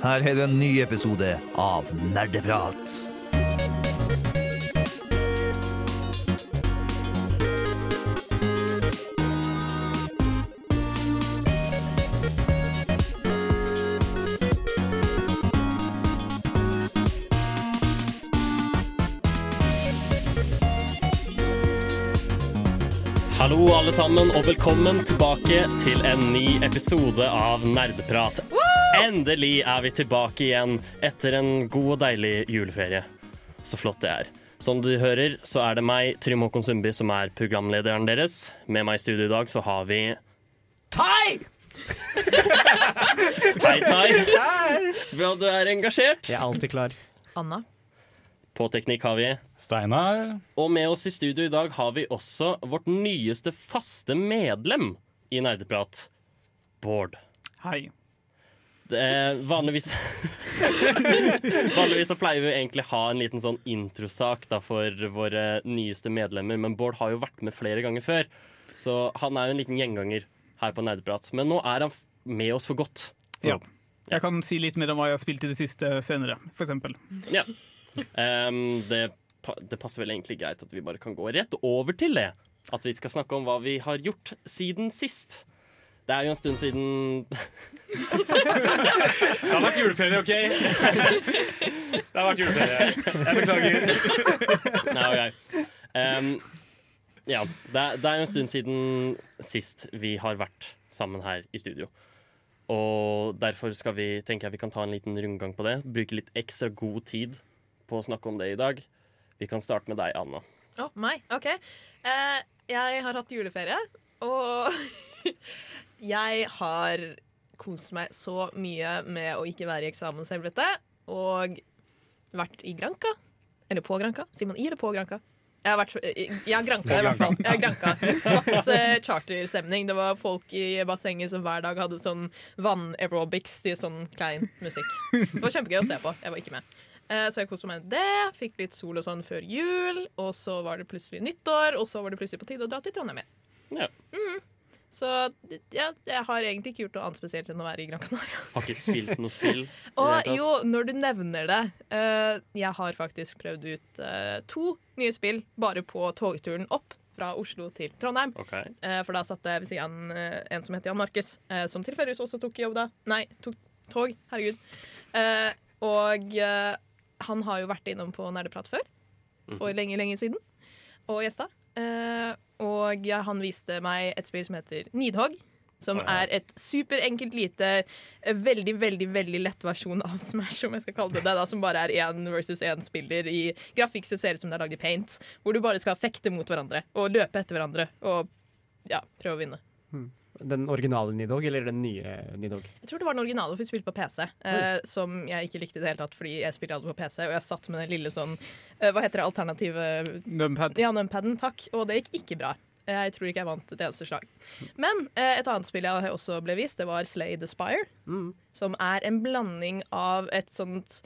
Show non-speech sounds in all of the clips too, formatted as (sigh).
Her er det en ny episode av Nerdeprat. Hallo, alle sammen, og velkommen tilbake til en ny episode av Nerdeprat. Endelig er vi tilbake igjen etter en god og deilig juleferie. Så flott det er. Som du hører, så er det meg, Trym Håkon Sundby, som er programlederen deres. Med meg i studio i dag så har vi Tai! (laughs) Hei, Tai. Bra du er engasjert. Jeg er alltid klar. Anna. På teknikk har vi Steinar. Og med oss i studio i dag har vi også vårt nyeste faste medlem i Nerdeprat. Bård. Hei. Er vanligvis (laughs) Vanligvis så pleier vi egentlig ha en liten sånn introsak da for våre nyeste medlemmer, men Bård har jo vært med flere ganger før, så han er jo en liten gjenganger her på Nerdeprat. Men nå er han f- med oss for godt. Ja. Jeg kan si litt mer om hva jeg har spilt i det siste senere, for eksempel. Ja. Um, det, pa- det passer vel egentlig greit at vi bare kan gå rett over til det. At vi skal snakke om hva vi har gjort siden sist. Det er jo en stund siden (laughs) Det har vært juleferie, OK? Det har vært juleferie. Jeg beklager. Nei, okay. Um, ja, det er, det er en stund siden sist vi har vært sammen her i studio. Og derfor skal vi, tenker jeg vi kan ta en liten rundgang på det. Bruke litt ekstra god tid på å snakke om det i dag. Vi kan starte med deg, Anna. Å, meg? OK. Uh, jeg har hatt juleferie, og (laughs) jeg har kost meg så mye med å ikke være i eksamenshelvete, og vært i Granka. Eller på Granka. Sier man i eller på Granka? Jeg har vært Jeg har Granca, i hvert fall. Jeg har granka. Maks eh, charterstemning. Det var folk i bassenget som hver dag hadde sånn vann-aerobics til sånn klein musikk. Det var kjempegøy å se på. Jeg var ikke med. Eh, Så jeg koste meg med det. Fikk litt sol og sånn før jul. Og så var det plutselig nyttår, og så var det plutselig på tide å dra til Trondheim igjen. Ja. Så ja, jeg har egentlig ikke gjort noe annet spesielt enn å være i Gran Canaria. Har ikke spilt noe spill. (laughs) Og jo, når du nevner det uh, Jeg har faktisk prøvd ut uh, to nye spill bare på togturen opp fra Oslo til Trondheim. Okay. Uh, for da satt jeg ved siden av en, en som heter Jan Markus, som tilfeldigvis også tok jobb da. Nei, tok tog. Herregud. Og han har jo vært innom på Nerdeprat før. For lenge, lenge siden. Og gjesta. Eh, og ja, han viste meg et spill som heter Nidhogg. Som ja. er et superenkelt, lite, eh, veldig veldig, veldig lett versjon av (laughs) Smash, om jeg skal kalle det det. da, Som bare er én versus én spiller i grafikk som ser ut som det er lagd i paint. Hvor du bare skal fekte mot hverandre og løpe etter hverandre og ja, prøve å vinne. Den originale Nidog eller den nye Nidog? Jeg tror det var den originale, for vi spilte på PC. Eh, som jeg ikke likte i det hele tatt, fordi jeg spilte aldri på PC. Og jeg satt med den lille sånn eh, Hva heter det alternative Numpad. Ja, numpaden, takk. Og det gikk ikke bra. Jeg tror ikke jeg vant et eneste slag. Men eh, et annet spill jeg også ble vist, det var Slay the Spire. Som er en blanding av et sånt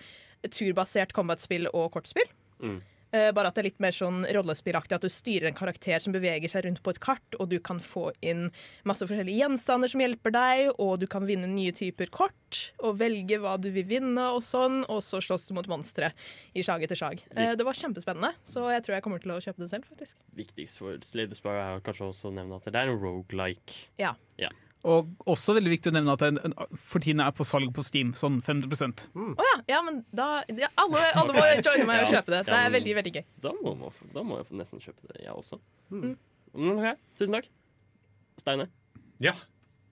turbasert combat-spill og kortspill. Mm. Eh, bare at det er litt mer sånn rollespillaktig, at du styrer en karakter som beveger seg rundt på et kart, og du kan få inn masse forskjellige gjenstander som hjelper deg, og du kan vinne nye typer kort, og velge hva du vil vinne og sånn, og så slåss du mot monstre i slag etter slag. Eh, det var kjempespennende, så jeg tror jeg kommer til å kjøpe det selv, faktisk. Viktigst for Slade Spire er kanskje også å nevne at det er en roguelike. Ja. Og også veldig viktig å nevne at den for tiden er på salg på Steam, sånn 50% oh, ja, ja, men da ja, alle, alle må (laughs) joine meg og kjøpe det. Det er veldig, veldig gøy. Da må, man- da må jeg nesten kjøpe det, jeg også. Mm. Mm, okay. Tusen takk. Steine. Ja,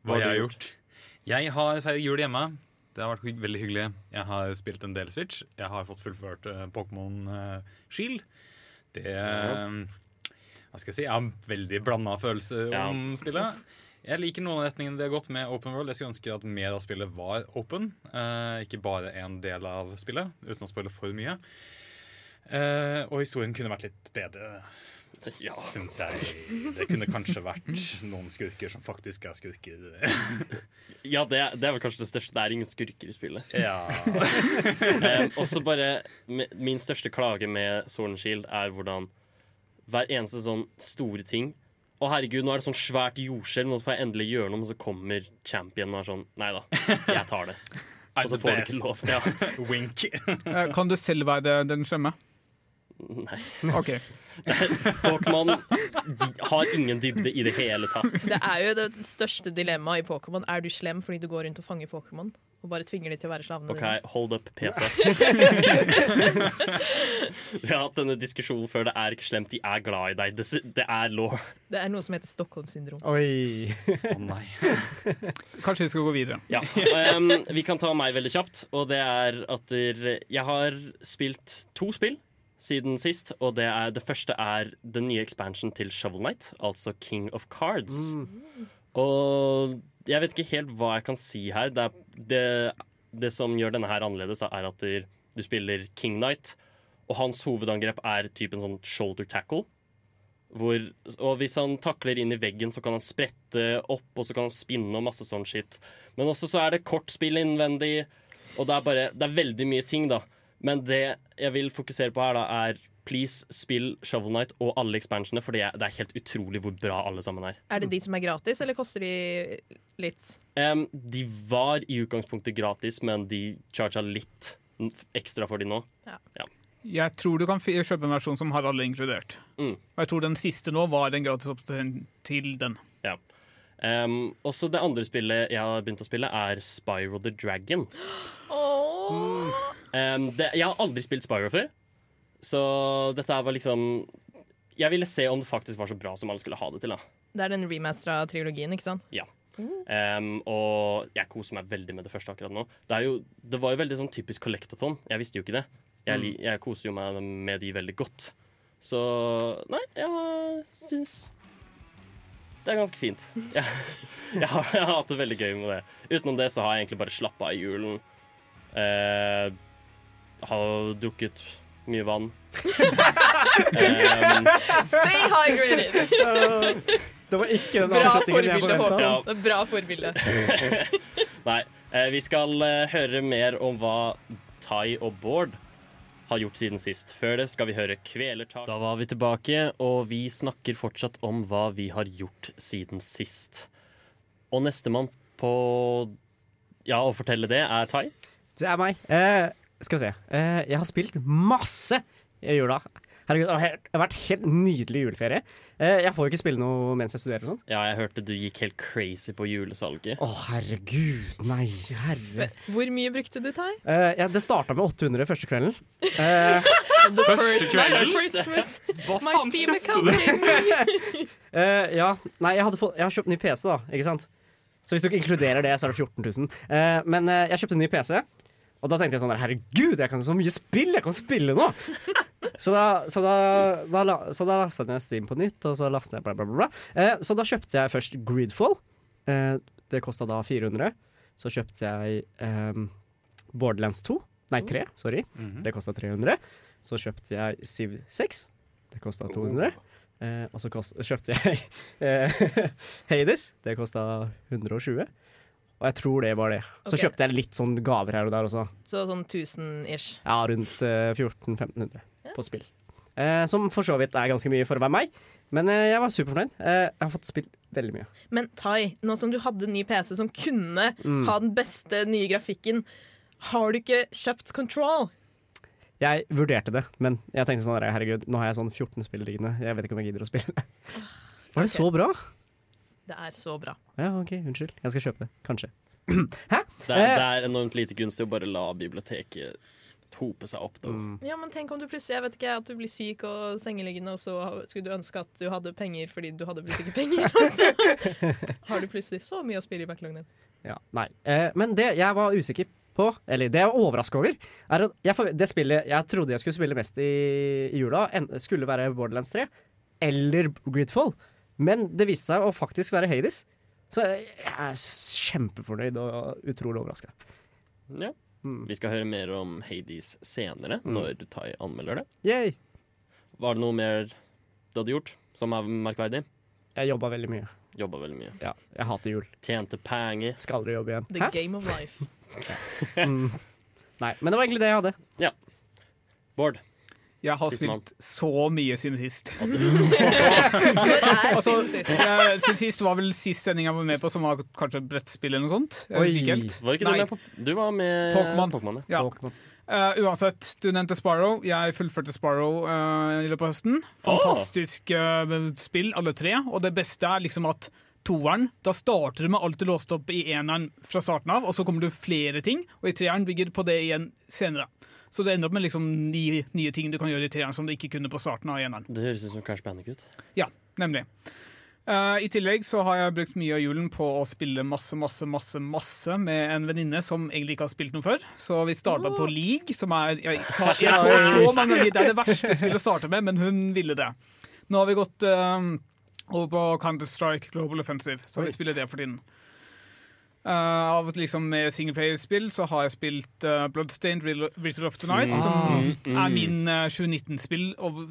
Hva hva har jeg har du gjort. Jeg har feiret jul hjemme. Det har vært veldig hyggelig. Jeg har spilt en del Switch. Jeg har fått fullført uh, Pokémon uh, Shield. Det uh, Hva skal jeg si? Jeg har veldig blanda følelser Ja. om spillet. Jeg liker noen av retningene det har gått med Open World. Jeg skulle ønske at mer av spillet var open. eh, ikke bare en del av spillet, uten å spoile for mye. Eh, og historien kunne vært litt bedre, Ja. syns jeg. Det kunne kanskje vært noen skurker som faktisk er skurker. Ja, det, det er vel kanskje det største. Det er ingen skurker i spillet. Ja. (laughs) Um, også bare Min største klage med Sword and Shield er hvordan hver eneste sånn store ting Å, herregud, nå er det sånn svært jordskjelv, nå får jeg endelig gjøre noe, men så kommer championen og er sånn Nei da, jeg tar det. (laughs) og så får du ikke lov. Ja. (laughs) Wink. Eh, Kan du selv være den slemme? Nei. OK. (laughs) Pokémon har ingen dybde i det hele tatt. Det er jo det største dilemmaet i Pokémon. Er du slem fordi du går rundt og fanger Pokémon? Og bare tvinger de til å være slavene OK, dine? hold up, Peter (laughs) Vi har hatt denne diskusjonen før. Det er ikke slemt, de er glad i deg. Det, det er lov. Det er noe som heter Stockholm-syndrom. Oi. Å nei. (laughs) Kanskje vi skal gå videre. Ja. Um, vi kan ta meg veldig kjapt, og det er at der, jeg har spilt to spill siden sist, og det, er, det første er den nye expansion til Shovel Knight, altså King of Cards. Og jeg vet ikke helt hva jeg kan si her. Det, er, det, det som gjør denne her annerledes, da, er at du spiller King Knight, og hans hovedangrep er typen sånn shoulder tackle. Hvor, og hvis han takler inn i veggen, så kan han sprette opp, og så kan han spinne og masse sånn shit. Men også så er det kortspill innvendig, og det er bare Det er veldig mye ting, da. Men det jeg vil fokusere på her, da, er please spill Shovel Knight og alle expansionene, for det er, det er helt utrolig hvor bra alle sammen er. Er det de som er gratis, eller koster de litt? Um, de var i utgangspunktet gratis, men de charga litt ekstra for de nå. Jeg tror du kan kjøpe en versjon som har alle inkludert. Mm. Og jeg tror den siste nå var en gratis oppdatering til den. Um, også det andre spillet jeg har begynt å spille, er Spyro the Dragon. Um, det, jeg har aldri spilt Spyro før, så dette var liksom Jeg ville se om det faktisk var så bra som alle skulle ha det til. da Det er den remastera trilogien, ikke sant? um, Og jeg koser meg veldig med det første akkurat nå. Det, jo, det var jo veldig sånn typisk collectathon. Jeg visste jo ikke det. Jeg, jeg koser jo meg med de veldig godt. Så nei, jeg syns det er ganske fint. (laughs) Jeg, jeg, har, jeg har hatt det veldig gøy med det. Utenom det så har jeg egentlig bare slappa av i julen. Eh, har drukket mye vann. um, (laughs) Stay hydrated! Det var ikke den Bra avslutningen jeg forventa. Det er Bra forbilde. (laughs) Nei, eh, vi skal eh, høre mer om hva Tai og Bård har gjort siden sist. Før det skal vi høre Kvelertak. Da var vi tilbake, og vi snakker fortsatt om hva vi har gjort siden sist. Og nestemann på ja, å fortelle det er Tai. Det er meg. Eh, skal vi se. Eh, jeg har spilt masse i jula. Herregud, det har helt- det har vært helt nydelig juleferie. Eh, jeg får jo ikke spille noe mens jeg studerer og sånn. Ja, jeg hørte du gikk helt crazy på julesalget. Å, herregud. Nei, herre. Hvor mye brukte du, Tai? Eh, ja, det starta med 800 første kvelden. Eh, First night of kvelden? Christmas. Hva My Steam account gave (laughs) me. eh, ja, nei, jeg, hadde fått, jeg har kjøpt ny PC, da. Ikke sant? Så hvis du ikke inkluderer det, så er det 14 000. Eh, men eh, jeg kjøpte en ny PC, og da tenkte jeg sånn der, Herregud, jeg kan så mye spill! Jeg kan spille nå! Så da, så da, da, la- så da lastet jeg ned Steam på nytt, og så lastet jeg bla, bla, bla. bla. Eh, så da kjøpte jeg først Greedfall. Eh, det kosta da 400. Så kjøpte jeg eh, Borderlands 2. Nei, 3. Sorry. Det kosta 300. Så kjøpte jeg Civ 6. Det kosta 200. Eh, og så kost, kjøpte jeg (laughs) eh, Hades. Det kosta 120. Og jeg tror det var det. Så okay. kjøpte jeg litt sånn gaver her og der også. Så sånn 1000-ish. Ja, rundt eh, 1400-1500 på spill. Eh, som for så vidt er ganske mye for å være meg. Men eh, jeg var superfornøyd. Eh, jeg har fått spilt veldig mye. Men Tai, nå som du hadde ny PC som kunne Mm. ha den beste nye grafikken, har du ikke kjøpt Control? Jeg vurderte det, men jeg tenkte sånn herregud, nå har jeg sånn 14 spill liggende. Jeg vet ikke om jeg gidder å spille. (laughs) Var det så bra? Det er så bra. Ja, OK, unnskyld. Jeg skal kjøpe det. Kanskje. (clears throat) Det er, Eh. det er enormt lite gunstig å bare la biblioteket hope seg opp. Da. Mm. Ja, men tenk om du plutselig jeg vet ikke, at du blir syk og sengeliggende, og så skulle du ønske at du hadde penger fordi du hadde plutselig ikke penger. Og (laughs) (laughs) har du plutselig så mye å spille i backloggen din. Ja, nei. Eh, men det jeg var usikker på, eller det jeg var overraska over, er at jeg, det spillet jeg trodde jeg skulle spille mest i, i jula, en, skulle være Borderlands 3 eller Gridfall. Men det viste seg å faktisk være Hades. Så jeg er kjempefornøyd og utrolig overraska. Ja. Mm. Vi skal høre mer om Hades senere, når Tai anmelder det. Yay! Var det noe mer du hadde gjort som er merkverdig? Jeg jobba veldig mye. Jobba veldig mye. Ja, jeg hater jul. Tjente penger. Skal aldri jobbe igjen. The game of life. (laughs) Mm. Nei, men det var egentlig det jeg hadde. Ja. Bård, Jeg har spilt så mye siden sist. (laughs) Er Altså, siden sist? jeg, siden sist var vel sist sending jeg var med på, som var kanskje et brettspill eller noe sånt. Helt. Var ikke du med på Du var med Pokémon. Pokémon ja. Eh, uansett, du nevnte Sparrow. Jeg fullførte Sparrow uh, i løpet av høsten. Fantastisk uh, spill, alle tre. Og det beste er liksom at toeren, da starter du med alt du låste opp i eneren fra starten av, og så kommer du flere ting, og i treeren bygger på det igjen senere. Så det ender opp med liksom ni nye ting du kan gjøre i treeren som du ikke kunne på starten av eneren. Det høres ut som Crash Bandicoot. Ja, nemlig. Eh, I tillegg så har jeg brukt mye av julen på å spille masse masse, masse, masse med en venninne som egentlig ikke har spilt noe før. Så vi starta på League, som er Jeg, sa, jeg så så mange ganger det er det verste spillet å starte med, men hun ville det. Nå har vi gått uh, over på Counter-Strike Global Offensive, så vi spiller det for tiden. Uh, av liksom med singleplayerspill så har jeg spilt uh, Bloodstained Ritual of the Night, som Mm. er min eh, 2019-spill, og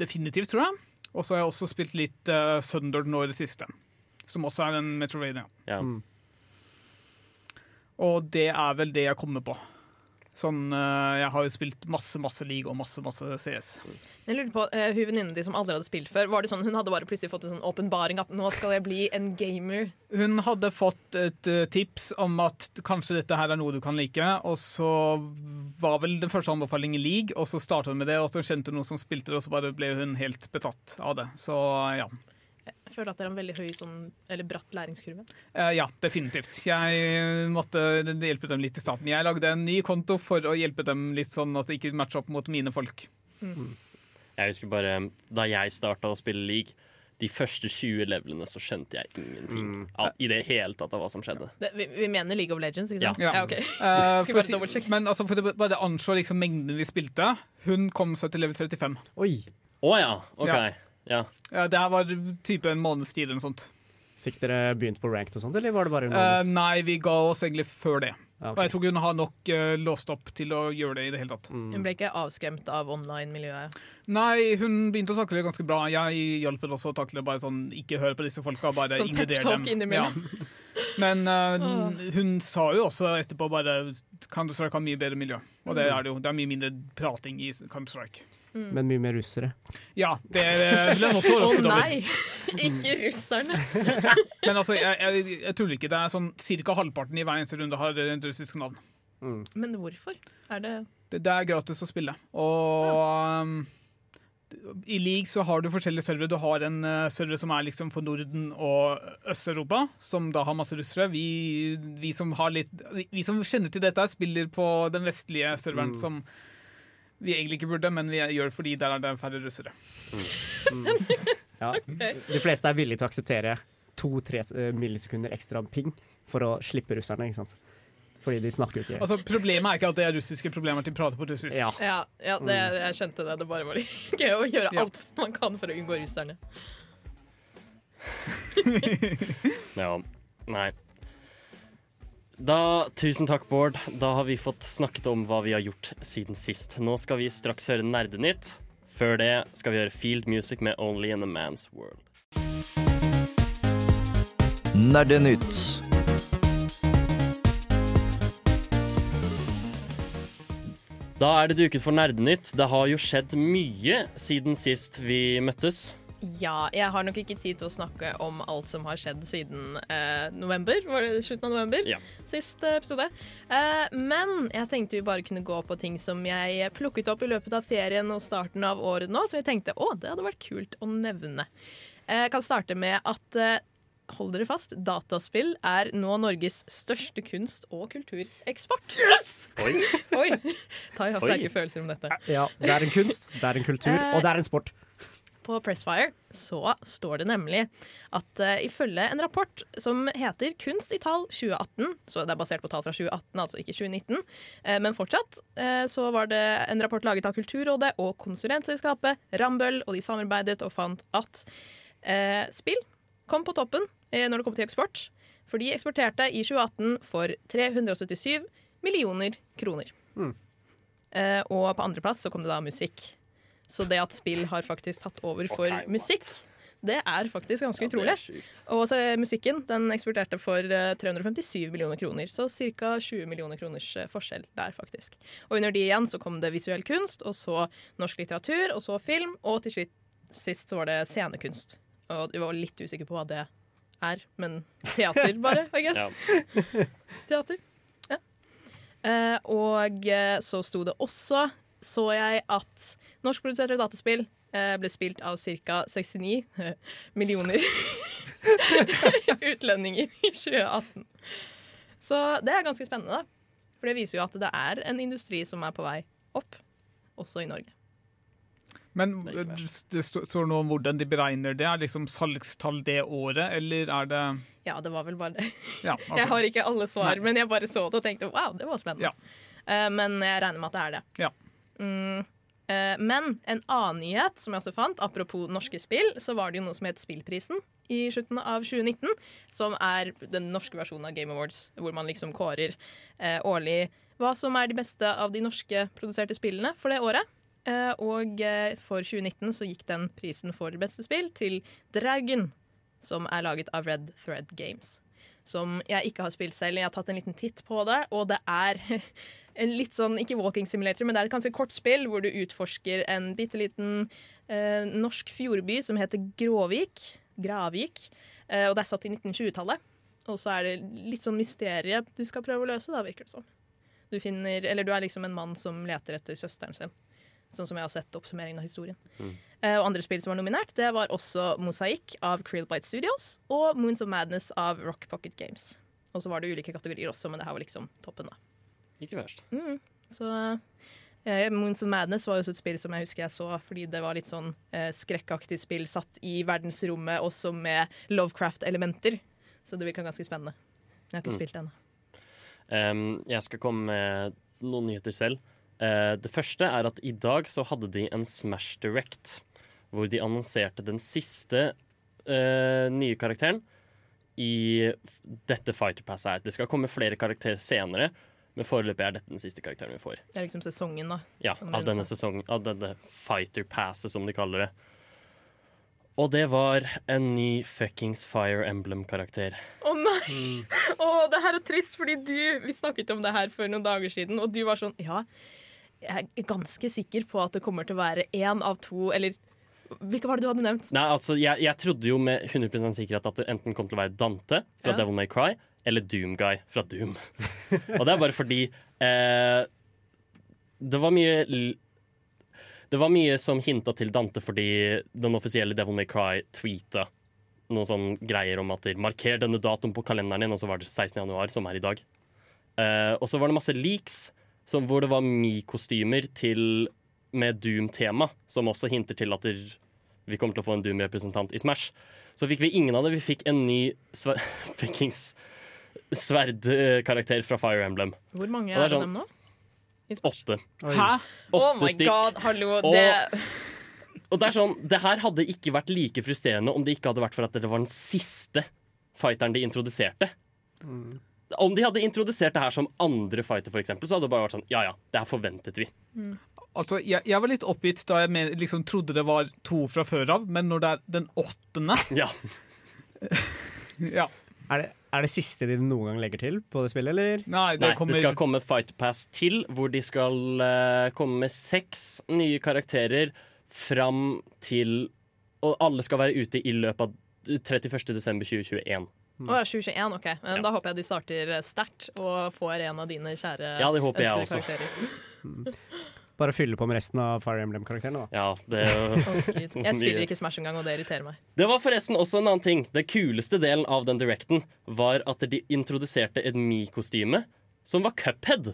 definitivt, tror jeg. Og så har jeg også spilt litt uh, Thunder nå i det siste, som også er en Metrovania. Ja. Mm. Og det er vel det jeg kommer på. Sånn, eh, Jeg har jo spilt masse masse league og masse masse CS. Jeg lurer på, uh, Hun venninnen din som aldri hadde spilt før, var det sånn, hun hadde bare plutselig fått en sånn åpenbaring at nå skal jeg bli en gamer? Hun hadde fått et eh, tips om at kanskje dette her er noe du kan like, og så var vel den første anbefalingen league, og så startet hun med det, og så kjente hun noen som spilte det, og så bare ble hun helt betatt av det. Så ja. Jeg føler at det er en veldig høy sånn, eller bratt læringskurve. Uh, ja, definitivt. Jeg måtte hjelpe dem litt i starten. Jeg lagde en ny konto for å hjelpe dem litt sånn at det ikke matcher opp mot mine folk. Jeg husker bare da jeg starta å spille league, de første 20 levelene så skjønte jeg ingenting Mm. av, i det hele tatt av hva som skjedde. Det, vi, vi mener League of Legends, ikke sant? Ja. Ja, ok. uh, (laughs) Skal for bare dobbeltsjekke. men altså, for å bare anslå liksom mengden vi spilte Hun kom seg til level 35. Oi. Å ja, OK. Ja. Ja. Ja, det her var type en måneds tid eller noe sånt. Fikk dere begynt på ranked og sånt, eller var det bare Eh, Uh, nei, vi ga oss egentlig før det. Okay. Og jeg tror ikke hun har nok uh, låst opp til å gjøre det i det hele tatt. Mm. Hun ble ikke avskremt av online-miljøet. Nei, hun begynte å takle det ganske bra. Jeg hjalp henne også å takle det bare sånn Ikke hør på disse folka, bare Sånn ignorer dem. innimellom. Men uh, hun sa jo også etterpå bare Counter-Strike har mye bedre miljø. Og det er det jo. Det er mye mindre prating i Counter-Strike. Men mye mer russere. Ja, det vil jeg også Å overrasket over. nei! (laughs) Ikke russerne. (laughs) Men altså, jeg, jeg, jeg tuller ikke. Det er sånn Ca. halvparten i hver eneste runde har et russisk navn. Men hvorfor? Er det Det, det er gratis å spille. Og um, i league så har du forskjellige servere. Du har en uh, server som er liksom for Norden og Øst-Europa, som da har masse russere. Vi, vi som har litt Vi som kjenner til dette, spiller på den vestlige serveren, som vi egentlig ikke burde, men vi gjør det fordi der er det færre russere. Ja. (laughs) De fleste er villige til å akseptere to-tre eh, millisekunder ekstra ping for å slippe russerne, ikke sant? Fordi de snakker jo ikke Altså, Problemet er ikke at det er russiske problemer, til å prate på russisk. Ja. Ja, ja det, jeg skjønte det. Det bare var litt gøy å gjøre Ja. alt man kan for å unngå russerne. (laughs) ja. Nei. Da, tusen takk, Bård. Da har vi fått snakket om hva vi har gjort siden sist. Nå skal vi straks høre Nerdenytt. Før det skal vi høre Field Music med Only in a Man's World. Nerdenytt. Da er det duket for Nerdenytt. Det har jo skjedd mye siden sist vi møttes. Ja, jeg har nok ikke tid til å snakke om alt som har skjedd siden eh, november. Var det slutten av november? Ja. Sist eh, episode. Eh, men jeg tenkte vi bare kunne gå på ting som jeg plukket opp i løpet av ferien og starten av året nå, som jeg tenkte å, det hadde vært kult å nevne. Eh, Jeg kan starte med at eh, Hold dere fast, dataspill er nå Norges største kunst- og kultureksport. Yes! Oi. Oi! (laughs) Tai har sterke følelser om dette. Ja, det er en kunst, det er en kultur, og det er en sport. På Pressfire så står det nemlig at uh, ifølge en rapport som heter Kunst i tall 2018, så det er basert på tall fra 2018, altså ikke 2019, uh, men fortsatt, uh, så var det en rapport laget av Kulturrådet og konsulentselskapet Rambøll, og de samarbeidet og fant at eh, spill kom på toppen eh, når det kom til eksport, for de eksporterte i 2018 for 377 millioner kroner. Eh, og på andreplass så kom det da musikk. Så det at spill har faktisk tatt over for okay, musikk, Det er faktisk ganske Ja, utrolig. Og så musikken den eksporterte for eh, 357 millioner kroner, så ca. 20 millioner kroners eh, forskjell der, faktisk. Og under de igjen så kom det visuell kunst, og så norsk litteratur, og så film, og til slitt, sist så var det scenekunst. Og jeg var litt usikker på hva det er, men teater bare, I guess. (laughs) Teater. Ja. Eh, og eh, så sto det også, så jeg, at norskproduserte dataspill eh, ble spilt av ca. 69 millioner (laughs) utlendinger i 2018. Så det er ganske spennende, da. For det viser jo at det er en industri som er på vei opp, også i Norge. Men Det sto- står noe om hvordan de beregner det. Er det liksom salgstall det året, eller er det Ja, det var vel bare det. Ja, (laughs) okay. Jeg har ikke alle svar, Nei. men jeg bare så det og tenkte wow, det var spennende. Ja. Uh, men jeg regner med at det er det. Ja. Mm, eh, men en annen nyhet som jeg også fant, apropos norske spill, så var det jo noe som het Spillprisen i slutten av 2019. Som er den norske versjonen av Game Awards, hvor man liksom kårer eh, årlig hva som er de beste av de norske produserte spillene for det året. Eh, og eh, for 2019 så gikk den prisen for beste spill til Dragon, som er laget av Red Thread Games. Som jeg ikke har spilt selv. Jeg har tatt en liten titt på det, og det er (laughs) litt sånn, ikke walking simulator, men det er et ganske kort spill hvor du utforsker en bitte liten eh, norsk fjordby som heter Gråvik. Gravik. Eh, og det er satt i 1920-tallet. Og så er det litt sånn mysteriet du skal prøve å løse, da, virker det som. Du finner, eller du er liksom en mann som leter etter søsteren sin. Sånn som jeg har sett oppsummeringen av historien. Eh, og andre spill som var nominert, det var også Mosaikk av Krillbite Studios og Moons of Madness av Rock Pocket Games. Og så var det ulike kategorier også, men det her var liksom toppen, da. Ikke verst. Så eh, Moons of Madness var jo også et spill som jeg husker jeg så, fordi det var litt sånn eh, skrekkaktig spill satt i verdensrommet, også med Lovecraft-elementer. Så det virka ganske spennende. Jeg har ikke Mm. spilt det ennå. Um, jeg skal komme med noen nyheter selv. Uh, det første er at i dag så hadde de en Smash Direct, hvor de annonserte den siste uh, nye karakteren i dette Fighter Pass er. Det skal komme flere karakterer senere, men foreløpig er dette den siste karakteren vi får. Det er liksom sesongen, da. Ja, av denne sesongen, av denne Fighter Passet, som de kaller det. Og det var en ny fuckings Fire Emblem-karakter. Å nei! (laughs) Å, det her er trist, fordi du Vi snakket om det her for noen dager siden, og du var sånn Ja, jeg er ganske sikker på at det kommer til å være én av to, eller Hvilke var det du hadde nevnt? Nei, altså, jeg, jeg trodde jo med 100% sikkerhet at det enten kom til å være Dante fra Ja. Devil May Cry eller Doomguy fra Doom. og det er bare fordi eh, Det var mye Det var mye som hinta til Dante fordi den offisielle Devil May Cry tweeta noen sånn greier om at de marker denne datoen på kalenderen din, og så var det 16. januar, som er i dag. Eh, og så var det masse leaks som, hvor det var Mi-kostymer med Doom-tema, som også hinter til at der, vi kommer til å få en Doom-representant i Smash. Så fikk vi ingen av det. Vi fikk en ny (laughs) fuckings sverdkarakter fra Fire Emblem. Hvor mange er er det sånn- dem nå? Åtte. Hæ? Oh Åtte my stykk. god, hallo. Og- Det, Og det er sånn, det her hadde ikke vært like frustrerende om det ikke hadde vært for at det var den siste fighteren de introduserte. Om de hadde introdusert det her som andre fighter, for eksempel, så hadde det bare vært sånn Ja ja, det her forventet vi. Altså, jeg, jeg var litt oppgitt da jeg med, liksom trodde det var to fra før av, men når det er den åttende (laughs) Ja. (laughs) Ja. Er det, er det siste de noen gang legger til på det spillet, eller? Nei, det Nei, kommer det skal komme Fight Pass til, hvor de skal uh, komme med seks nye karakterer fram til Og alle skal være ute i løpet av 31. desember 2021. Å ja, 2021, OK. Men Ja. Da håper jeg de starter eh, sterkt og får en av dine kjære Ja, det håper jeg også. karakterer. (laughs) Bare fylle på med resten av Fire Emblem-karakterene, da. Ja, det er jo... Jeg (laughs) spiller ikke Smash engang, og det irriterer meg. Det var forresten også en annen ting. Det kuleste delen av den directen var at de introduserte et Me-kostyme som var Cuphead.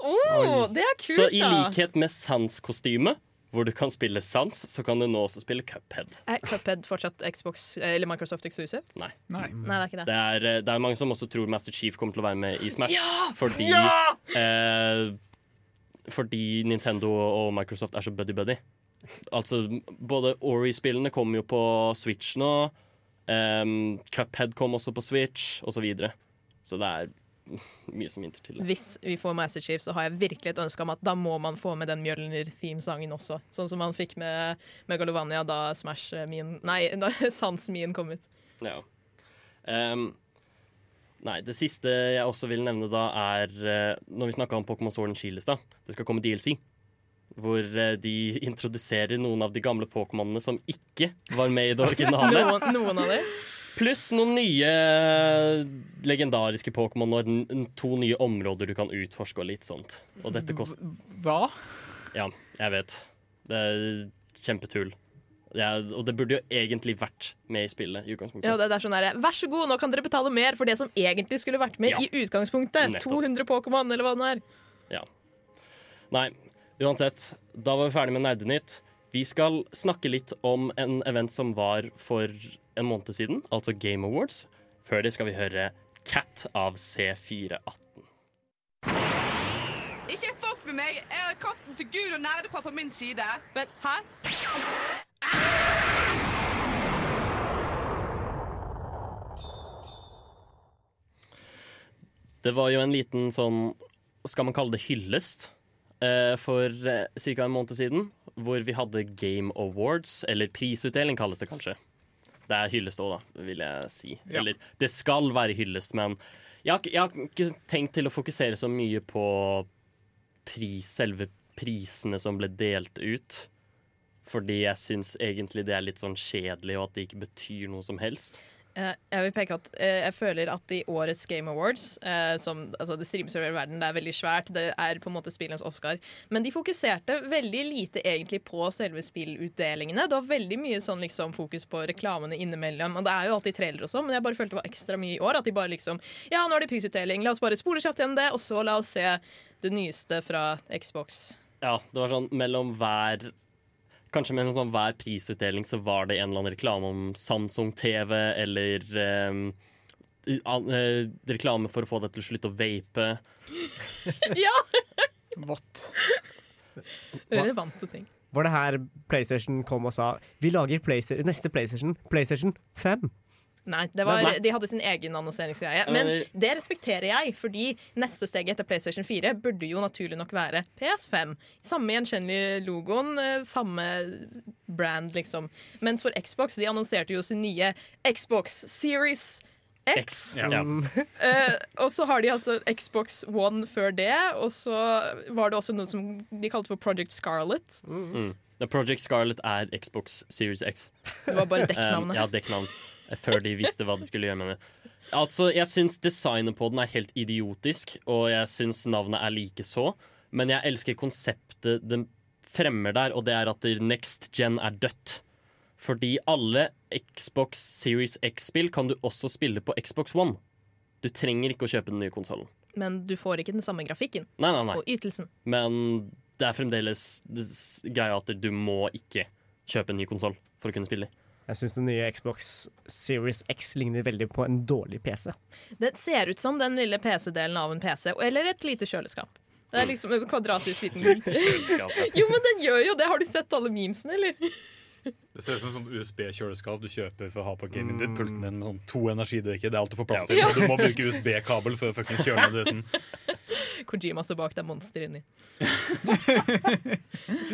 Oh, det er kult, da! Så i likhet med Sans-kostyme, hvor du kan spille Sans, så kan du nå også spille Cuphead. Er Cuphead fortsatt Xbox eller Microsoft exclusive? Nei. Nei. Nei, det er ikke det. Det er, eh, det er mange som også tror Master Chief kommer til å være med i Smash. Ja! fordi eh, Fordi Nintendo og Microsoft er så buddy-buddy. Altså, både Ori-spillene kommer jo på Switch nå. Um, Cuphead kom også på Switch, osv. Så, videre. så det er mye som hinter til det. Hvis vi får Master Chief, så har jeg virkelig et ønske om at da må man få med den Mjølner-themesangen også. Sånn som man fikk med Megalovania da Smash min Nei, da (laughs) Sans min kom ut. Ja. Ehm, nei, det siste jeg også vil nevne da, er eh, Når vi snakka om Pokémon Sword and Shield i stad, det skal komme DLC. Hvor eh, de introduserer noen av de gamle Pokémonene som ikke var med i det originale. (laughs) Noen, noen av dem. Pluss noen nye eh, legendariske Pokémon og to nye områder du kan utforske og litt sånt. Og dette koster Hva? Ja, jeg vet. Det er kjempetull. Ja, og det burde jo egentlig vært med i spillet. i utgangspunktet. Ja, det, det er sånn der, Vær så god, nå kan dere betale mer for det som egentlig skulle vært med Ja. i utgangspunktet. Nettopp. 200 Pokémon, eller hva det er. Ja. Nei, uansett. Da var vi ferdig med Nerdenytt. Vi skal snakke litt om en event som var for en måned siden, altså Game Awards. Før det skal vi høre Cat av C418. Ikke fuck med meg! Jeg har kraften til Gud og nerdepappa på min side. Men hæ? Det var jo en liten sånn, skal man kalle det hyllest, eh, for eh, ca. en måned siden. Hvor vi hadde Game Awards, eller prisutdeling kalles det kanskje. Det er hyllest òg, da, vil jeg si. Ja. Eller det skal være hyllest, men jeg har, jeg har ikke tenkt til å fokusere så mye på pris, selve prisene som ble delt ut. Fordi jeg syns egentlig det er litt sånn kjedelig, og at det ikke betyr noe som helst. Eh, jeg vil peke at eh, jeg føler at i årets Game Awards, eh, som altså det streames over hele verden, det er veldig svært, det er på en måte spillenes Oscar, men de fokuserte veldig lite egentlig på selve spillutdelingene. Det var veldig mye sånn liksom fokus på reklamene innimellom, og det er jo alltid trailer og sånn, men jeg bare følte det var ekstra mye i år, at de bare liksom Ja, nå er det prisutdeling, la oss bare spole kjapt gjennom det, og så la oss se det nyeste fra Xbox. Ja, det var sånn mellom hver Kanskje med en sånn hver prisutdeling så var det en eller annen reklame om Samsung TV eller ehm, an, uh, reklame for å få deg til å slutte å vape. (laughs) ja! What? (laughs) Relevante ting. Var det her PlayStation kom og sa Vi lager Playsta- neste PlayStation, PlayStation 5? Nei, det var, de hadde sin egen annonseringsgreie. Men det respekterer jeg, fordi neste steg etter PlayStation 4 burde jo naturlig nok være PS5. Samme gjenkjennelige logoen, eh, samme brand, liksom. Mens for Xbox, de annonserte jo sin nye Xbox Series X. Ja. uh, (laughs) og så har de altså Xbox One før det, og så var det også noe som de kalte for Project Scarlet. Mm. Project Scarlet er Xbox Series X. Det var bare Um, dekknavnet. ja, dekknavn. Før de visste hva de skulle gjøre med det. Altså, Jeg syns designet på den er helt idiotisk, og jeg syns navnet er likeså. Men jeg elsker konseptet den fremmer der, og det er at next gen er dødt. Fordi alle Xbox Series X-spill kan du også spille på Xbox One. Du trenger ikke å kjøpe den nye konsollen. Men du får ikke den samme grafikken Nei, nei, nei. og ytelsen. Men det er fremdeles greia at du må ikke kjøpe en ny konsoll for å kunne spille. Jeg syns den nye Xbox Series X ligner veldig på en dårlig PC. Det ser ut som den lille PC-delen av en PC, eller et lite kjøleskap. Det er liksom en kvadratisk liten (laughs) Jo, men den gjør jo det! Har du sett alle memesene, eller? Det ser ut som sånn USB-kjøleskap du kjøper for å ha på gaming-pulten din med sånn to energidrikker. Det er alt du får plass til. Ja. Du (laughs) må bruke USB-kabel for å kjøle ned dritten. Kojima står bak, det er monster inni.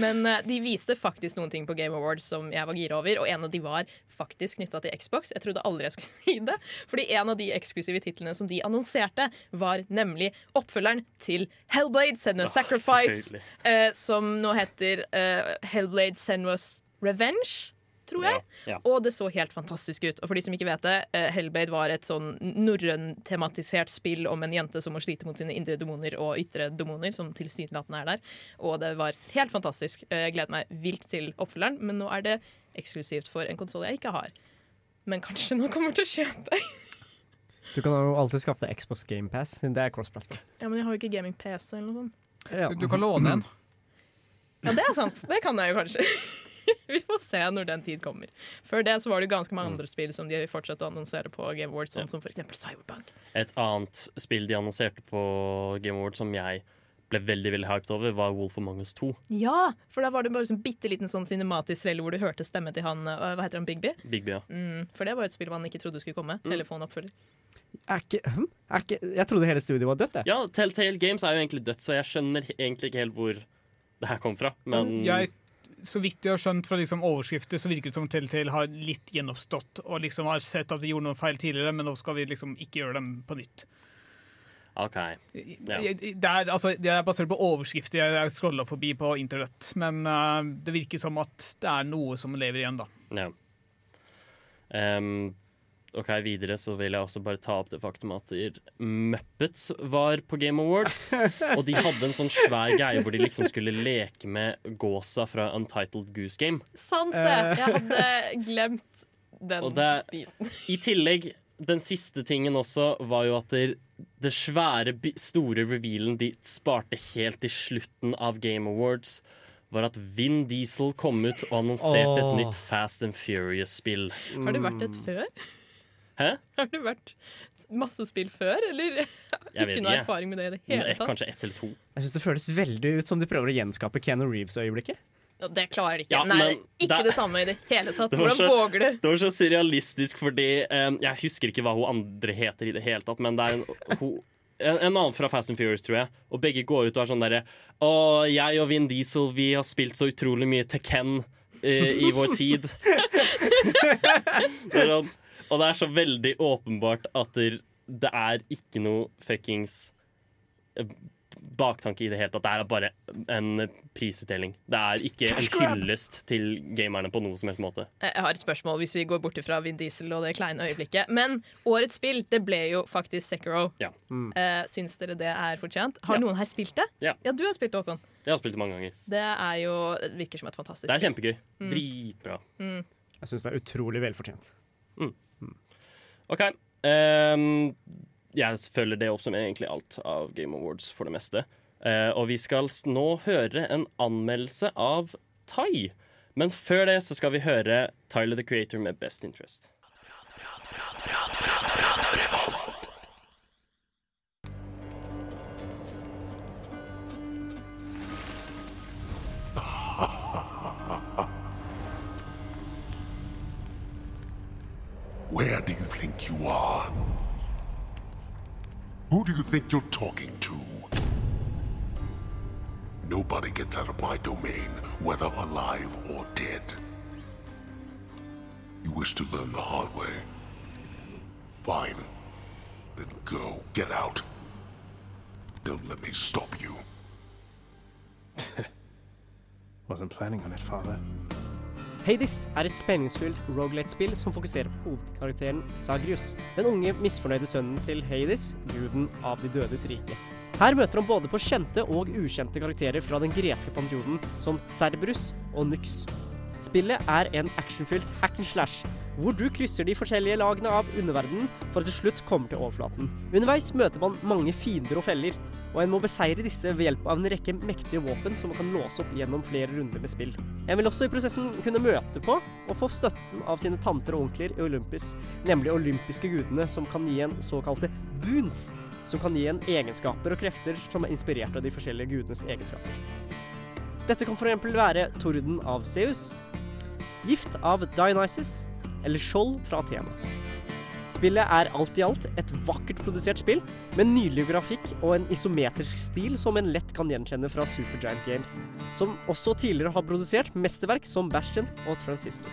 Men eh, de viste faktisk noen ting på Game Awards som jeg var gira over, og en av de var faktisk knytta til Xbox. Jeg trodde aldri jeg skulle (laughs) si det, fordi en av de eksklusive titlene som de annonserte, var nemlig oppfølgeren til Hellblade Senua's Sacrifice, selvfølgelig. eh, som nå heter eh, Hellblade Senua's Revenge. Tror jeg. Ja, ja. Og det så helt fantastisk ut. Og for de som ikke vet det, Hellbade Hellblade var et sånn norrøntematisert spill om en jente som må slite mot sine indre demoner og ytre demoner, som tilsynelatende er der. Og det var helt fantastisk. Eh, Jeg gleder meg vilt til oppfølgeren, men nå er det eksklusivt for en konsoll jeg ikke har. Men kanskje noen kommer til å kjøpe. Du kan jo alltid skaffe deg Xbox GamePass, siden det er cross-platform. Ja, Men jeg har jo ikke gaming-PC eller noe sånt. Ja. Du kan låne en. Ja, det er sant. Det kan jeg jo kanskje. (laughs) Vi får se når den tid kommer. Før det så var det ganske mange andre spill som de fortsatte å annonsere på Game Awards, sånn som for eksempel Cyberpunk. Et annet spill de annonserte på Game Awards som jeg ble veldig veldig hyped over, var Wolf of Mangus 2. Ja, for da var det bare sånn bitte liten sånn cinematisk trailer hvor du hørte stemmen til han øh, Hva heter han, Bigby? Bigby, ja. Mm, for det var jo et spill man ikke trodde skulle komme. Eller få en oppfølger. Er ikke, hm? er ikke Jeg trodde hele studioet var dødt, jeg. Ja, Telltale Games er jo egentlig dødt, så jeg skjønner egentlig ikke helt hvor det her kom fra. Men Jeg, så vidt jeg har skjønt fra liksom overskrifter, så virker det som Telltale har litt gjenoppstått og liksom har sett at vi gjorde noen feil tidligere, men nå skal vi liksom ikke gjøre dem på nytt. OK. Yeah. Det, er, altså, det er basert på overskrifter jeg, jeg scrolla forbi på internett, men uh, det virker som at det er noe som lever igjen, da. Ja. Ehm, OK, videre så vil jeg også bare ta opp det faktum at Muppets var på Game Awards. (laughs) Og de hadde en sånn svær greie hvor de liksom skulle leke med gåsa fra Untitled Goose Game. Sant det! Jeg hadde glemt den Og det, biten. I tillegg, den siste tingen også var jo at det, det svære, store revealen de sparte helt til slutten av Game Awards, var at Vin Diesel kom ut og annonserte oh. et nytt Fast and Furious-spill. Har det vært et før? Hæ? Har det vært masse spill før, eller? (laughs) Jeg ikke noe erfaring med det i det hele tatt. Kanskje ett eller to. Jeg synes Det føles veldig ut som de prøver å gjenskape Keanu Reeves-øyeblikket. Ja, Det klarer de ikke. Ja, Nei, ikke det- det samme i det hele tatt. (laughs) Det Hvordan så- våger du? Det var så surrealistisk fordi um, Jeg husker ikke hva hun andre heter i det hele tatt, men det er en, hun, en, en annen fra Fast and Furious, tror jeg. Og begge går ut og er sånn derre Å, jeg og Vin Diesel, vi har spilt så utrolig mye Tekken uh, i vår tid. (laughs) det er sånn, og det er så veldig åpenbart at det, det er ikke noe fuckings eh, baktanke i det hele tatt. Det er bare en prisutdeling. Det er ikke en hyllest til gamerne på noe som helst måte. Jeg har et spørsmål hvis vi går bort fra Vin Diesel og det kleine øyeblikket. Men årets spill det ble jo faktisk Sekiro. Ja. Eh, syns dere det er fortjent? Har Ja. noen her spilt det? Ja. du har spilt det, Håkon. Jeg har spilt det mange ganger. Det er jo, det virker som et fantastisk Det er kjempegøy. Mm. Dritbra. Jeg syns det er utrolig velfortjent. OK. Um, jeg følger det opp som egentlig alt av Game Awards for det meste. Uh, og vi skal nå høre en anmeldelse av Tai. Men før det så skal vi høre Tyler the Creator med Best Interest. (laughs) Where do you think you are? Who do you think you're talking to? Nobody gets out of my domain, whether alive or dead. You wish to learn the hard way? Fine. Then go. Get out. Don't let me stop you. (laughs) Wasn't planning on it, father. Hades er et spenningsfylt roguelite-spill som fokuserer på hovedkarakteren Sagrius, den unge, misfornøyde sønnen til Hades, guden av de dødes rike. Her møter han både på kjente og ukjente karakterer fra den greske panteonen, som Cerberus og Nyx. Spillet er en actionfylt hack and slash, hvor du krysser de forskjellige lagene av underverdenen for å til slutt komme til overflaten. Underveis møter man mange fiender og feller, og en må beseire disse ved hjelp av en rekke mektige våpen som man kan låse opp gjennom flere runder med spill. En vil også i prosessen kunne møte på og få støtten av sine tanter og onkler i Olympus, nemlig olympiske gudene som kan gi en såkalte boons, som kan gi en egenskaper og krefter som er inspirert av de forskjellige gudenes egenskaper. Dette kan f.eks. være torden av Zeus, gift av Dionysus eller skjold fra Athena. Spillet er alt i alt et vakkert produsert spill, med nydelig grafikk og en isometrisk stil som en lett kan gjenkjenne fra Supergiant Games, som også tidligere har produsert mesterverk som Bastion og Transistor.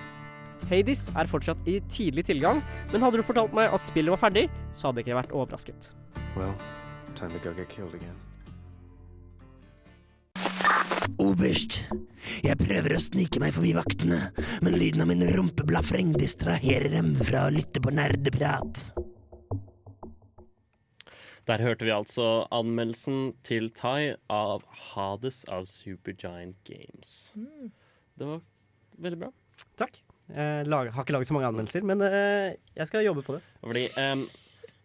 Hades er fortsatt i tidlig tilgang, men hadde du fortalt meg at spillet var ferdig, så hadde jeg ikke vært overrasket. Well, time to go get killed again. Oberst, jeg prøver å snike meg forbi vaktene, men lyden av min rumpeblafreng distraherer dem fra å lytte på nerdeprat. Der hørte vi altså anmeldelsen til Tai av Hades av Supergiant Games. Det var veldig bra. Takk. Jeg har ikke laget så mange anmeldelser, men eh, jeg skal jobbe på det. Fordi em,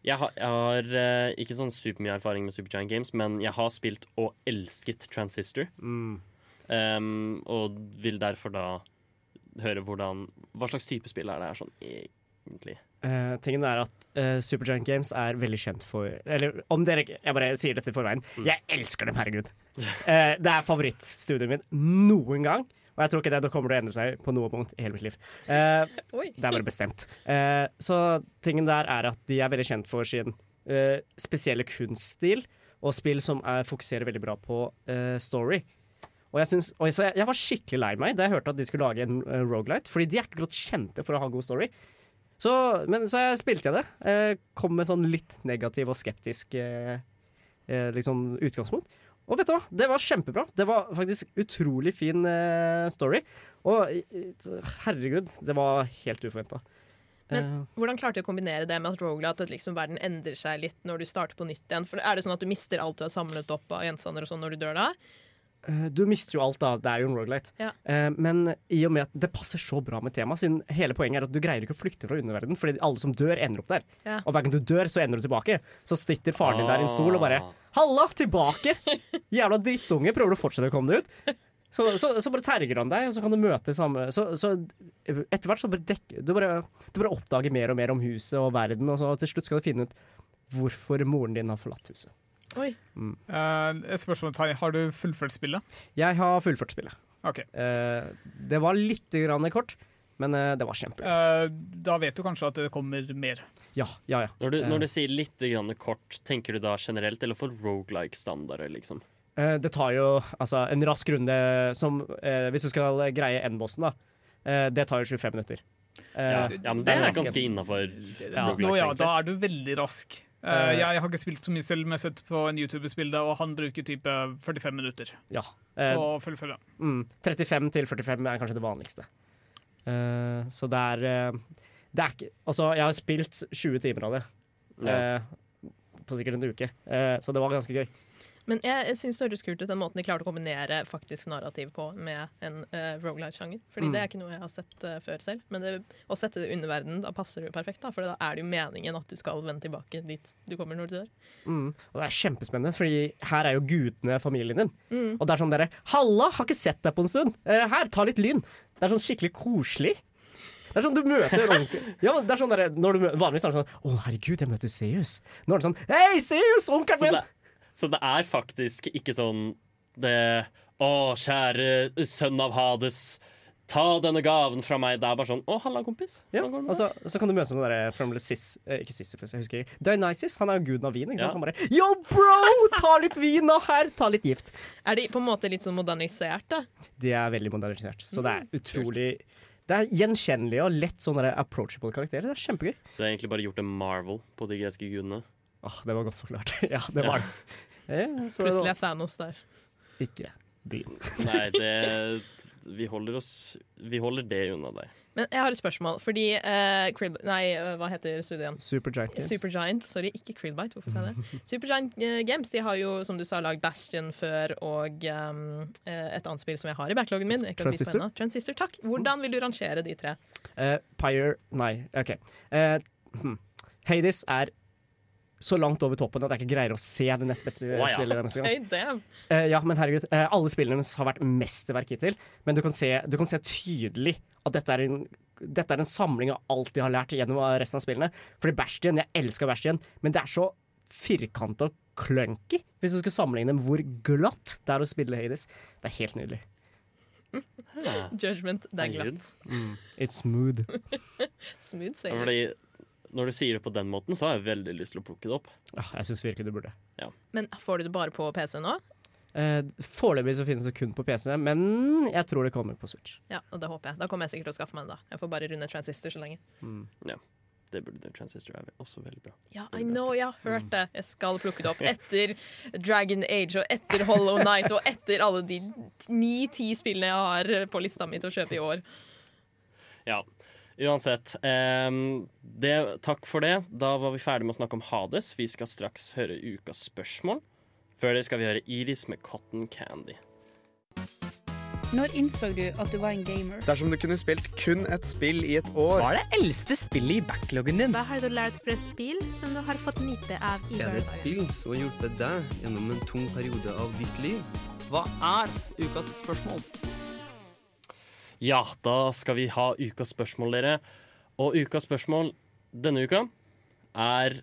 jeg har, jeg har eh, ikke sånn supermye erfaring med Supergiant Games, men jeg har spilt og elsket Transistor. Em, og vil derfor da høre hvordan Hva slags type spill er det her sånn egentlig? Uh, tingen er at uh, Supergiant Games er veldig kjent for Eller om dere Jeg bare sier dette i forveien. Jeg elsker dem, herregud. Uh, det er favorittstudioet mitt noen gang. Og jeg tror ikke det, det kommer til å endre seg på noe punkt i hele mitt liv. Eh, (laughs) det er bare bestemt. Eh, så tingen der er at de er veldig kjent for sin eh, spesielle kunststil, og spill som er, fokuserer veldig bra på eh, story. Og jeg, synes, og så jeg, jeg var skikkelig lei meg da jeg hørte at de skulle lage en uh, rogelight, fordi de er ikke godt kjente for å ha god story. Så, men så jeg spilte jeg det. Eh, kom med sånn litt negativ og skeptisk eh, eh, liksom utgangspunkt. Og vet du hva, det var kjempebra. Det var faktisk utrolig fin eh, story. Og eh, herregud, det var helt uforventa. Men hvordan klarte du å kombinere det med at Rogla, at liksom verden endrer seg litt når du starter på nytt igjen? For Er det sånn at du mister alt du har samlet opp av gjenstander og sånn når du dør da? Eh, Du mister jo alt, da. Det er jo en rogalight. Ja. Eh, men i og med at det passer så bra med temaet, siden hele poenget er at du greier ikke å flykte fra underverdenen, fordi alle som dør, ender opp der. Ja. Og hver gang du dør, så ender du tilbake. Så sitter faren din der i en stol og bare Halla, tilbake! Jævla drittunge, prøver du å fortsette å komme deg ut? Så, så, så bare terger han deg, og så kan du møte samme Så, så etter hvert så bare dekker du bare, du bare oppdager mer og mer om huset og verden, og så til slutt skal du finne ut hvorfor moren din har forlatt huset. Oi. Mm. Uh, et spørsmål. Har du fullført spillet? Jeg har fullført spillet. Ok. Uh, det var litt grann kort, men uh, det var kjempebra. Eh, da vet du kanskje at det kommer mer. Ja, ja, ja. Når du, når du sier litt grann kort, tenker du da generelt eller for rogelike-standarder, liksom? Eh, det tar jo altså, en rask runde som eh, Hvis du skal greie N-bossen, da. eh, det tar jo 25 minutter. Eh, Ja, ja, men det er ganske innafor Ja. Nå, ja, da er du veldig rask. Eh, Eh. jeg har ikke spilt så mye selv, men jeg har sett på en YouTuber-bilde, og han bruker type 45 minutter Ja. Uh, på å fullføre. mm, 35 til 45 er kanskje det vanligste. Uh, så det er eh, Det er ikke Altså, jeg har spilt 20 timer av det. Ja. eh, på sikkert en uke. Eh, så det var ganske gøy. Men jeg, jeg syns det høres kult ut den måten de klarte å kombinere faktisk narrativ på med en uh, roguelite-sjanger. Fordi Mm. det er ikke noe jeg har sett uh, før selv. Men det, å sette det under verden, da passer det jo perfekt. da For da er det jo meningen at du skal vende tilbake dit du kommer når du dør. Mm. Og det er kjempespennende, Fordi her er jo gutene familien din. Mm. Og det er sånn dere 'Halla, har ikke sett deg på en stund. Uh, her, ta litt lyn.' Det er sånn skikkelig koselig. Det er sånn du møter (laughs) ja, det er sånn der, når du, Vanligvis er det sånn 'Å, herregud, jeg møter Seus'. Nå er det sånn 'Hei, Seus, onkelen min!' Så det er faktisk ikke sånn det Å, kjære sønn av Hades, ta denne gaven fra meg. Det er bare sånn Å, halla, kompis. Ja, og så, så kan du møte sånn derre from the Sis, eh, Ikke Sisyphus, jeg husker ikke. Dionysus, han er jo guden av vin. Ikke sant? Ja. Han bare 'Yo, bro! Ta litt vin nå her! Ta litt gift'. Er de på en måte litt sånn modernisert, da? De er veldig modernisert. Så det er Mm, utrolig Det er gjenkjennelige og lett sånne approachable karakterer. Det er kjempegøy. Så det er egentlig bare gjort en Marvel på de greske gudene. Åh, det var godt forklart. (laughs) ja, det var det. Eh, Plutselig er Thanos der. Ikke byen. (laughs) Nei, det Vi holder oss Vi holder det unna deg. Men jeg har et spørsmål, fordi uh, Krill... Nei, eh, hva heter studien? Supergiant Games. Supergiant, sorry, ikke Krillbite. Hvorfor sa jeg det? (laughs) Supergiant eh, Games de har jo, som du sa, lagd Bastion før og um, eh, et annet spill som jeg har i backloggen min. Transistor? Transistor, takk. Hvordan vil du rangere de tre? Uh, Pyre Nei, OK. Uh, hmm. Hades er så langt over toppen at jeg ikke greier å se det nest beste oh, ja. spillet. Hey, (laughs) damn. Eh, ja, men herregud, uh, alle spillene deres har vært mesterverk hittil. Men du kan, se, du kan se tydelig at dette er, en, dette er en samling av alt de har lært gjennom resten av spillene. Fordi Bastion, jeg elsker Bastion, men det er så firkanta og clunky. Hvis du skulle sammenligne med hvor glatt det er å spille Hades. Det er helt nydelig. (laughs) Judgment, det er glatt. glatt. It's smooth. (laughs) Smooth sier sailing. Når du sier det på den måten, så har jeg veldig lyst til å plukke det opp. Ja, jeg syns virkelig du burde. Men får du det bare på PC nå? Eh, Foreløpig så finnes det kun på PC, men jeg tror det kommer på Switch. Ja, og det håper jeg. Da kommer jeg sikkert til å skaffe meg den. da Jeg får bare runde Transistor så lenge. Ja, Det burde Transistor er også veldig bra. Ja, I know, jeg har hørt det. Jeg skal plukke det opp (laughs) etter Dragon Age og etter Hollow Night og etter alle de ni-ti spillene jeg har på lista mi til å kjøpe i år. Ja, uansett. Um, det, takk for det. Da var vi ferdig med å snakke om Hades. Vi skal straks høre ukas spørsmål. Før det skal vi høre Iris med Cotton Candy. Når innså du at du var en gamer? Dersom du kunne spilt kun et spill i et år Hva er det eldste spillet i backloggen din? Hva har du lært fra spill som du har fått nyte av i Er det et spill som har hjulpet deg gjennom en tung periode av ditt liv? Hva er ukas spørsmål? Ja, da skal vi ha ukas spørsmål, dere. Og ukas spørsmål denne uka er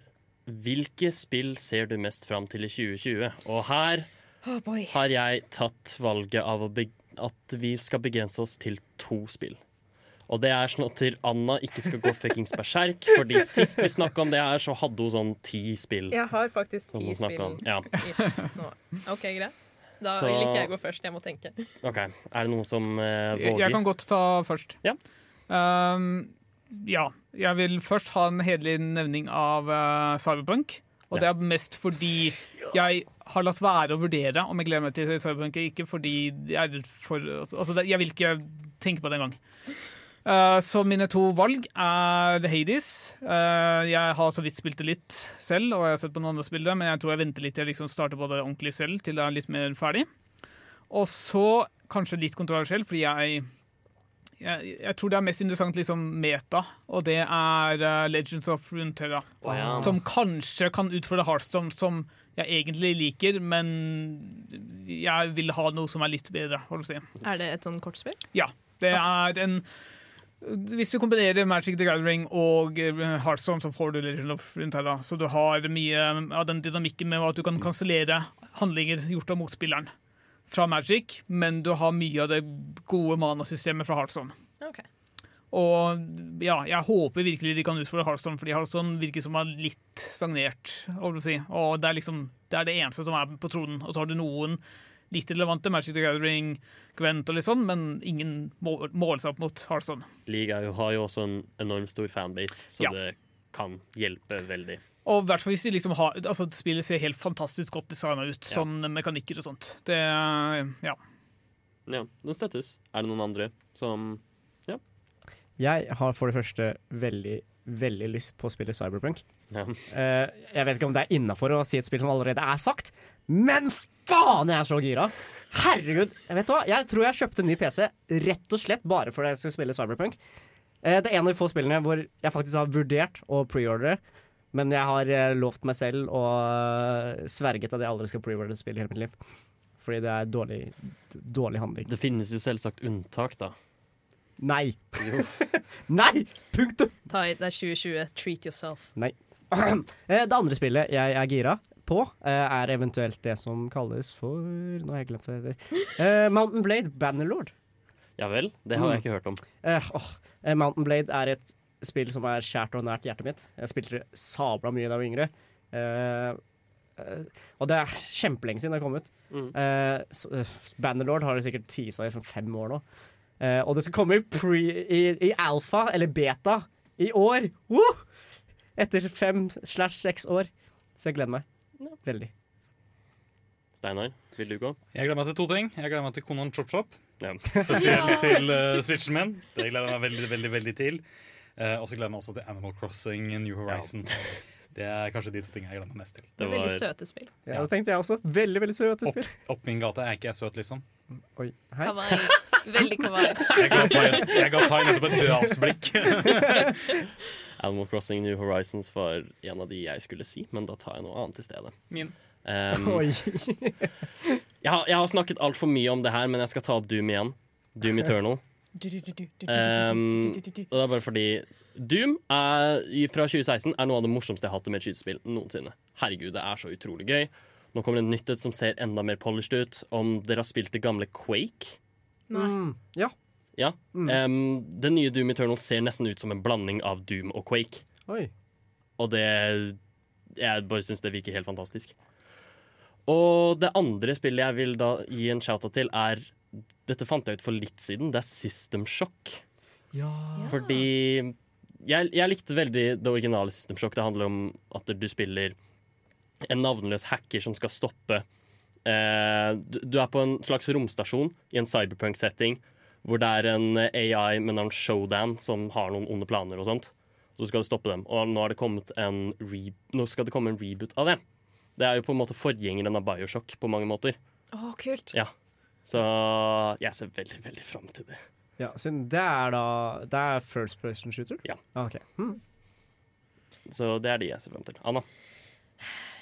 Hvilke spill ser du mest fram til i 2020? Og her Oh boy. har jeg tatt valget av at vi skal begrense oss til to spill. Og det er sånn at Anna ikke skal gå fuckings berserk, fordi sist vi snakka om det her, så hadde hun sånn ti spill. Jeg har faktisk ti spill ja. ish nå. OK, greit. Da Så- vil ikke jeg gå først. Jeg må tenke. OK. Er det noen som uh, våger? jeg kan godt ta først. Ja. Um, ja. Jeg vil først ha en hederlig nevning av uh, Cyberpunk. Og Ja. det er mest fordi jeg har latt være å vurdere om jeg gleder meg til Cyberpunk. Ikke fordi jeg er for Altså, jeg vil ikke tenke på det engang. Uh, så mine to valg er Hades. Uh, jeg har så vidt spilt det litt selv, og jeg har sett på noen andre spill men jeg tror jeg venter litt til jeg liksom starter på det ordentlig selv, til det er litt mer ferdig. Og så kanskje litt kontroversiell, fordi jeg jeg, jeg tror det er mest interessant liksom meta, og det er uh, Legends of Runeterra. Ja. Som kanskje kan utfordre Heartstone, som jeg egentlig liker, men jeg vil ha noe som er litt bedre. Holdt å si. Er det et sånn kortspill? Ja. Det er en Hvis du kombinerer Magic the Gathering og Heartstone, Hearthstone, så får du Legend of Runeterra. Så du har mye av den dynamikken med at du kan kansellere handlinger gjort av motspilleren fra Magic, men du har mye av det gode manasystemet fra Hearthstone. Okay. Og ja, jeg håper virkelig de kan utfordre Hearthstone, fordi Hearthstone virker som er litt stagnert. Si. Og det er liksom det er det eneste som er på tronen. Og så har du noen litt relevante, Magic the Gathering, Gwent og litt sånn, men ingen må- måler seg opp mot Hearthstone. Liga har jo også en enormt stor fanbase, så Ja. det kan hjelpe veldig. Og i hvert fall hvis de liksom har Altså, spillet ser helt fantastisk godt designa ut, Ja. sånn mekanikker og sånt. Det Ja. Ja, den støttes. Er det noen andre som Ja. Jeg har for det første veldig, veldig lyst på å spille Cyberpunk. Ja. Uh, jeg vet ikke om det er innafor å si et spill som allerede er sagt, men faen, jeg er så gira! Herregud. Vet du hva? Jeg tror jeg kjøpte en ny PC rett og slett bare fordi jeg skal spille Cyberpunk. Eh, det er en av de få spillene hvor jeg faktisk har vurdert å preordre, men jeg har eh, lovt meg selv og eh, sverget at jeg aldri skal preordre spill i hele mitt liv. Fordi det er dårlig, dårlig handling. Det finnes jo selvsagt unntak, da. Nei! (laughs) Nei! Punktum! Tai, det er 2020. Treat yourself. Nei. (clears throat) Eh, Det andre spillet jeg er gira på, eh, er eventuelt det som kalles for Nå har jeg glemt hva det heter. Eh, Mountain Blade Bannerlord. Ja vel? Det har jeg Mm. ikke hørt om. Eh, Mountain Blade er et spill som er kjært og nært hjertet mitt. Jeg spilte det sabla mye da jeg var yngre. Og det er kjempelenge siden det kom ut. Mm. Bannerlord har det sikkert teasa i for fem år nå. Og det skal komme i, pre, i, i alfa, eller beta, i år. Woo! Etter fem slash seks år. Så jeg gleder meg. Veldig. Steinar, vil du gå? Jeg gleder meg til to ting. Jeg gleder meg til Konan Chop Chop. Ja. (laughs) Spesielt til uh, Switchen min. Det gleder jeg meg veldig veldig, veldig til. Uh, og så gleder jeg meg også til Animal Crossing New Horizon. Det er kanskje de to tingene jeg gleder meg mest til. Det var... veldig søte spill. Ja, det tenkte jeg også. Veldig, veldig søte spill. Opp min gate er ikke jeg søt, liksom. Oi. Hei. (laughs) Veldig kawaii. (laughs) Jeg ga Tai, nettopp et drapsblikk. (laughs) Animal Crossing New Horizons var en av de jeg skulle si, men da tar jeg noe annet i stedet. Min. Um, Oi. jeg, har, jeg har snakket altfor mye om det her, men jeg skal ta opp Doom igjen. Doom Eternal. Um, og det er bare fordi Doom er, fra 2016 er noe av det morsomste jeg har hatt med et skytespill noensinne. Herregud, det er så utrolig gøy. Nå kommer det nytt som ser enda mer polished ut. Om dere har spilt det gamle Quake? Mm, ja. Ja. Um, det nye Doom Eternal ser nesten ut som en blanding av Doom og Quake. Oi. Og det Jeg bare syns det virker helt fantastisk. Og det andre spillet jeg vil da gi en shout-out til, er Dette fant jeg ut for litt siden. Det er System Shock. Ja. Fordi jeg, jeg likte veldig det originale System Shock. Det handler om at du spiller en navnløs hacker som skal stoppe du, du er på en slags romstasjon i en cyberpunk-setting hvor det er en AI med navn Showdan som har noen onde planer og sånt. Så skal du stoppe dem. Og nå, har det en re nå skal det komme en reboot av det. Det er jo på en måte forgjengeren av Bioshock på mange måter. Å, kult. Ja. Så jeg ser veldig, veldig fram til det. Ja, siden det er da Det er first person shooter? Ja. Ah, okay. Hmm. Så det er de jeg ser fram til. Anna?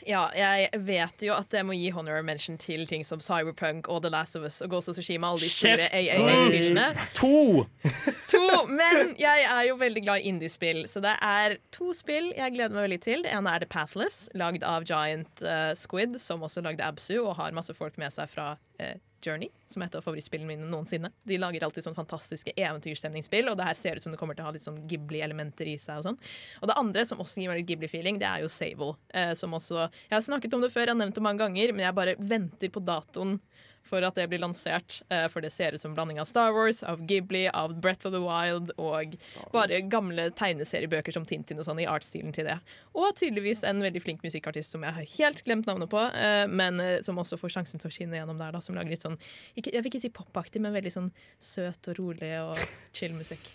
Ja, jeg vet jo at jeg må gi honor mention til ting som Cyberpunk og The Last of Us og Ghost of Tsushima. Alle de store Kjeft! AA-spillene. To! (laughs) To! Men jeg er jo veldig glad i indiespill, så det er to spill jeg gleder meg veldig til. Det ene er The Pathless, lagd av Giant uh, Squid, som også lagde Absu og har masse folk med seg fra eh, Journey, som er et av favorittspillene mine noensinne. De lager alltid sånn fantastiske eventyrstemningsspill, og det her ser ut som det kommer til å ha litt sånn Ghibli-elementer i seg. Og sånn. Og det andre som også gir meg litt Ghibli-feeling, det er jo Sable. Eh, som også Jeg har snakket om det før, jeg har nevnt det mange ganger, men jeg bare venter på datoen for at det blir lansert. eh, For det ser ut som blanding av Star Wars, av Ghibli, av Breath of the Wild og bare gamle tegneseriebøker som Tintin og sånn i artstilen til det. Og tydeligvis en veldig flink musikkartist som jeg har helt glemt navnet på, eh, men eh, som også får sjansen til å skinne gjennom der, da, som lager litt sånn Jeg vil ikke si popaktig, men veldig sånn søt og rolig og chill musikk.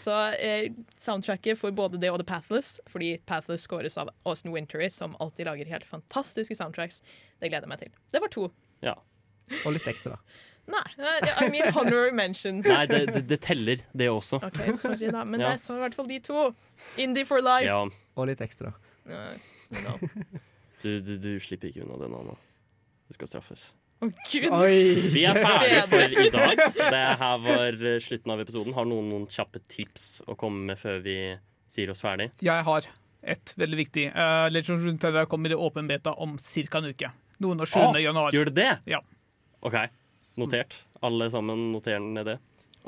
Så eh, soundtracket for både det og The Pathless, fordi Pathless scores av Austin Wintery, som alltid lager helt fantastiske soundtracks. Det gleder jeg meg til. Det var to. Ja. Og litt ekstra. Nei, det er min honorary mentions. Nei, det, det, det teller, det også. OK, sorry, da. Men Ja. det er så i hvert fall de to. Indie for life. Ja. Og litt ekstra. Eh, no. Du, du, du slipper ikke unna den, Anna. Du skal straffes. Å, Gud. Oi. Vi er ferdige for i dag. Det her var eh, slutten av episoden. Har noen noen kjappe tips å komme med før vi sier oss ferdig? Jeg har et veldig viktig. Uh, Legends of Runeterra kommer i åpen beta om ca. en uke. Noen og 7. Å, januar. Gjør det det? Ja. OK. Notert. Alle sammen noterer ned det.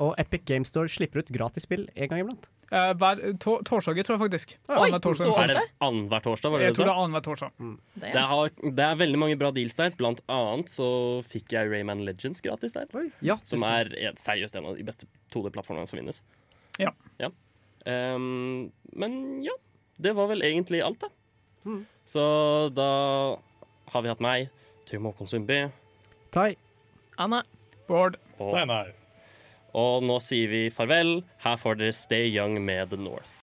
Og Epic Game Store slipper ut gratisspill en gang iblant. Eh, hver to torsdager, tror jeg faktisk. Oi, torsdag. så Er det annenhver torsdag, var det Jeg det tror det er annenhver torsdag. Det, har, det er veldig mange bra deals der. Blant annet så fikk jeg Rayman Legends gratis der. Ja. Som er et seriøst en av de beste 2D-plattformene som finnes. Ja. Ehm, men ja. Det var vel egentlig alt, da. Mm. Så da har vi hatt meg, Trym Håkon Sundby. Tai. Anna. Bård. Og, og nå sier vi farvel. Her får dere Stay Young med The North.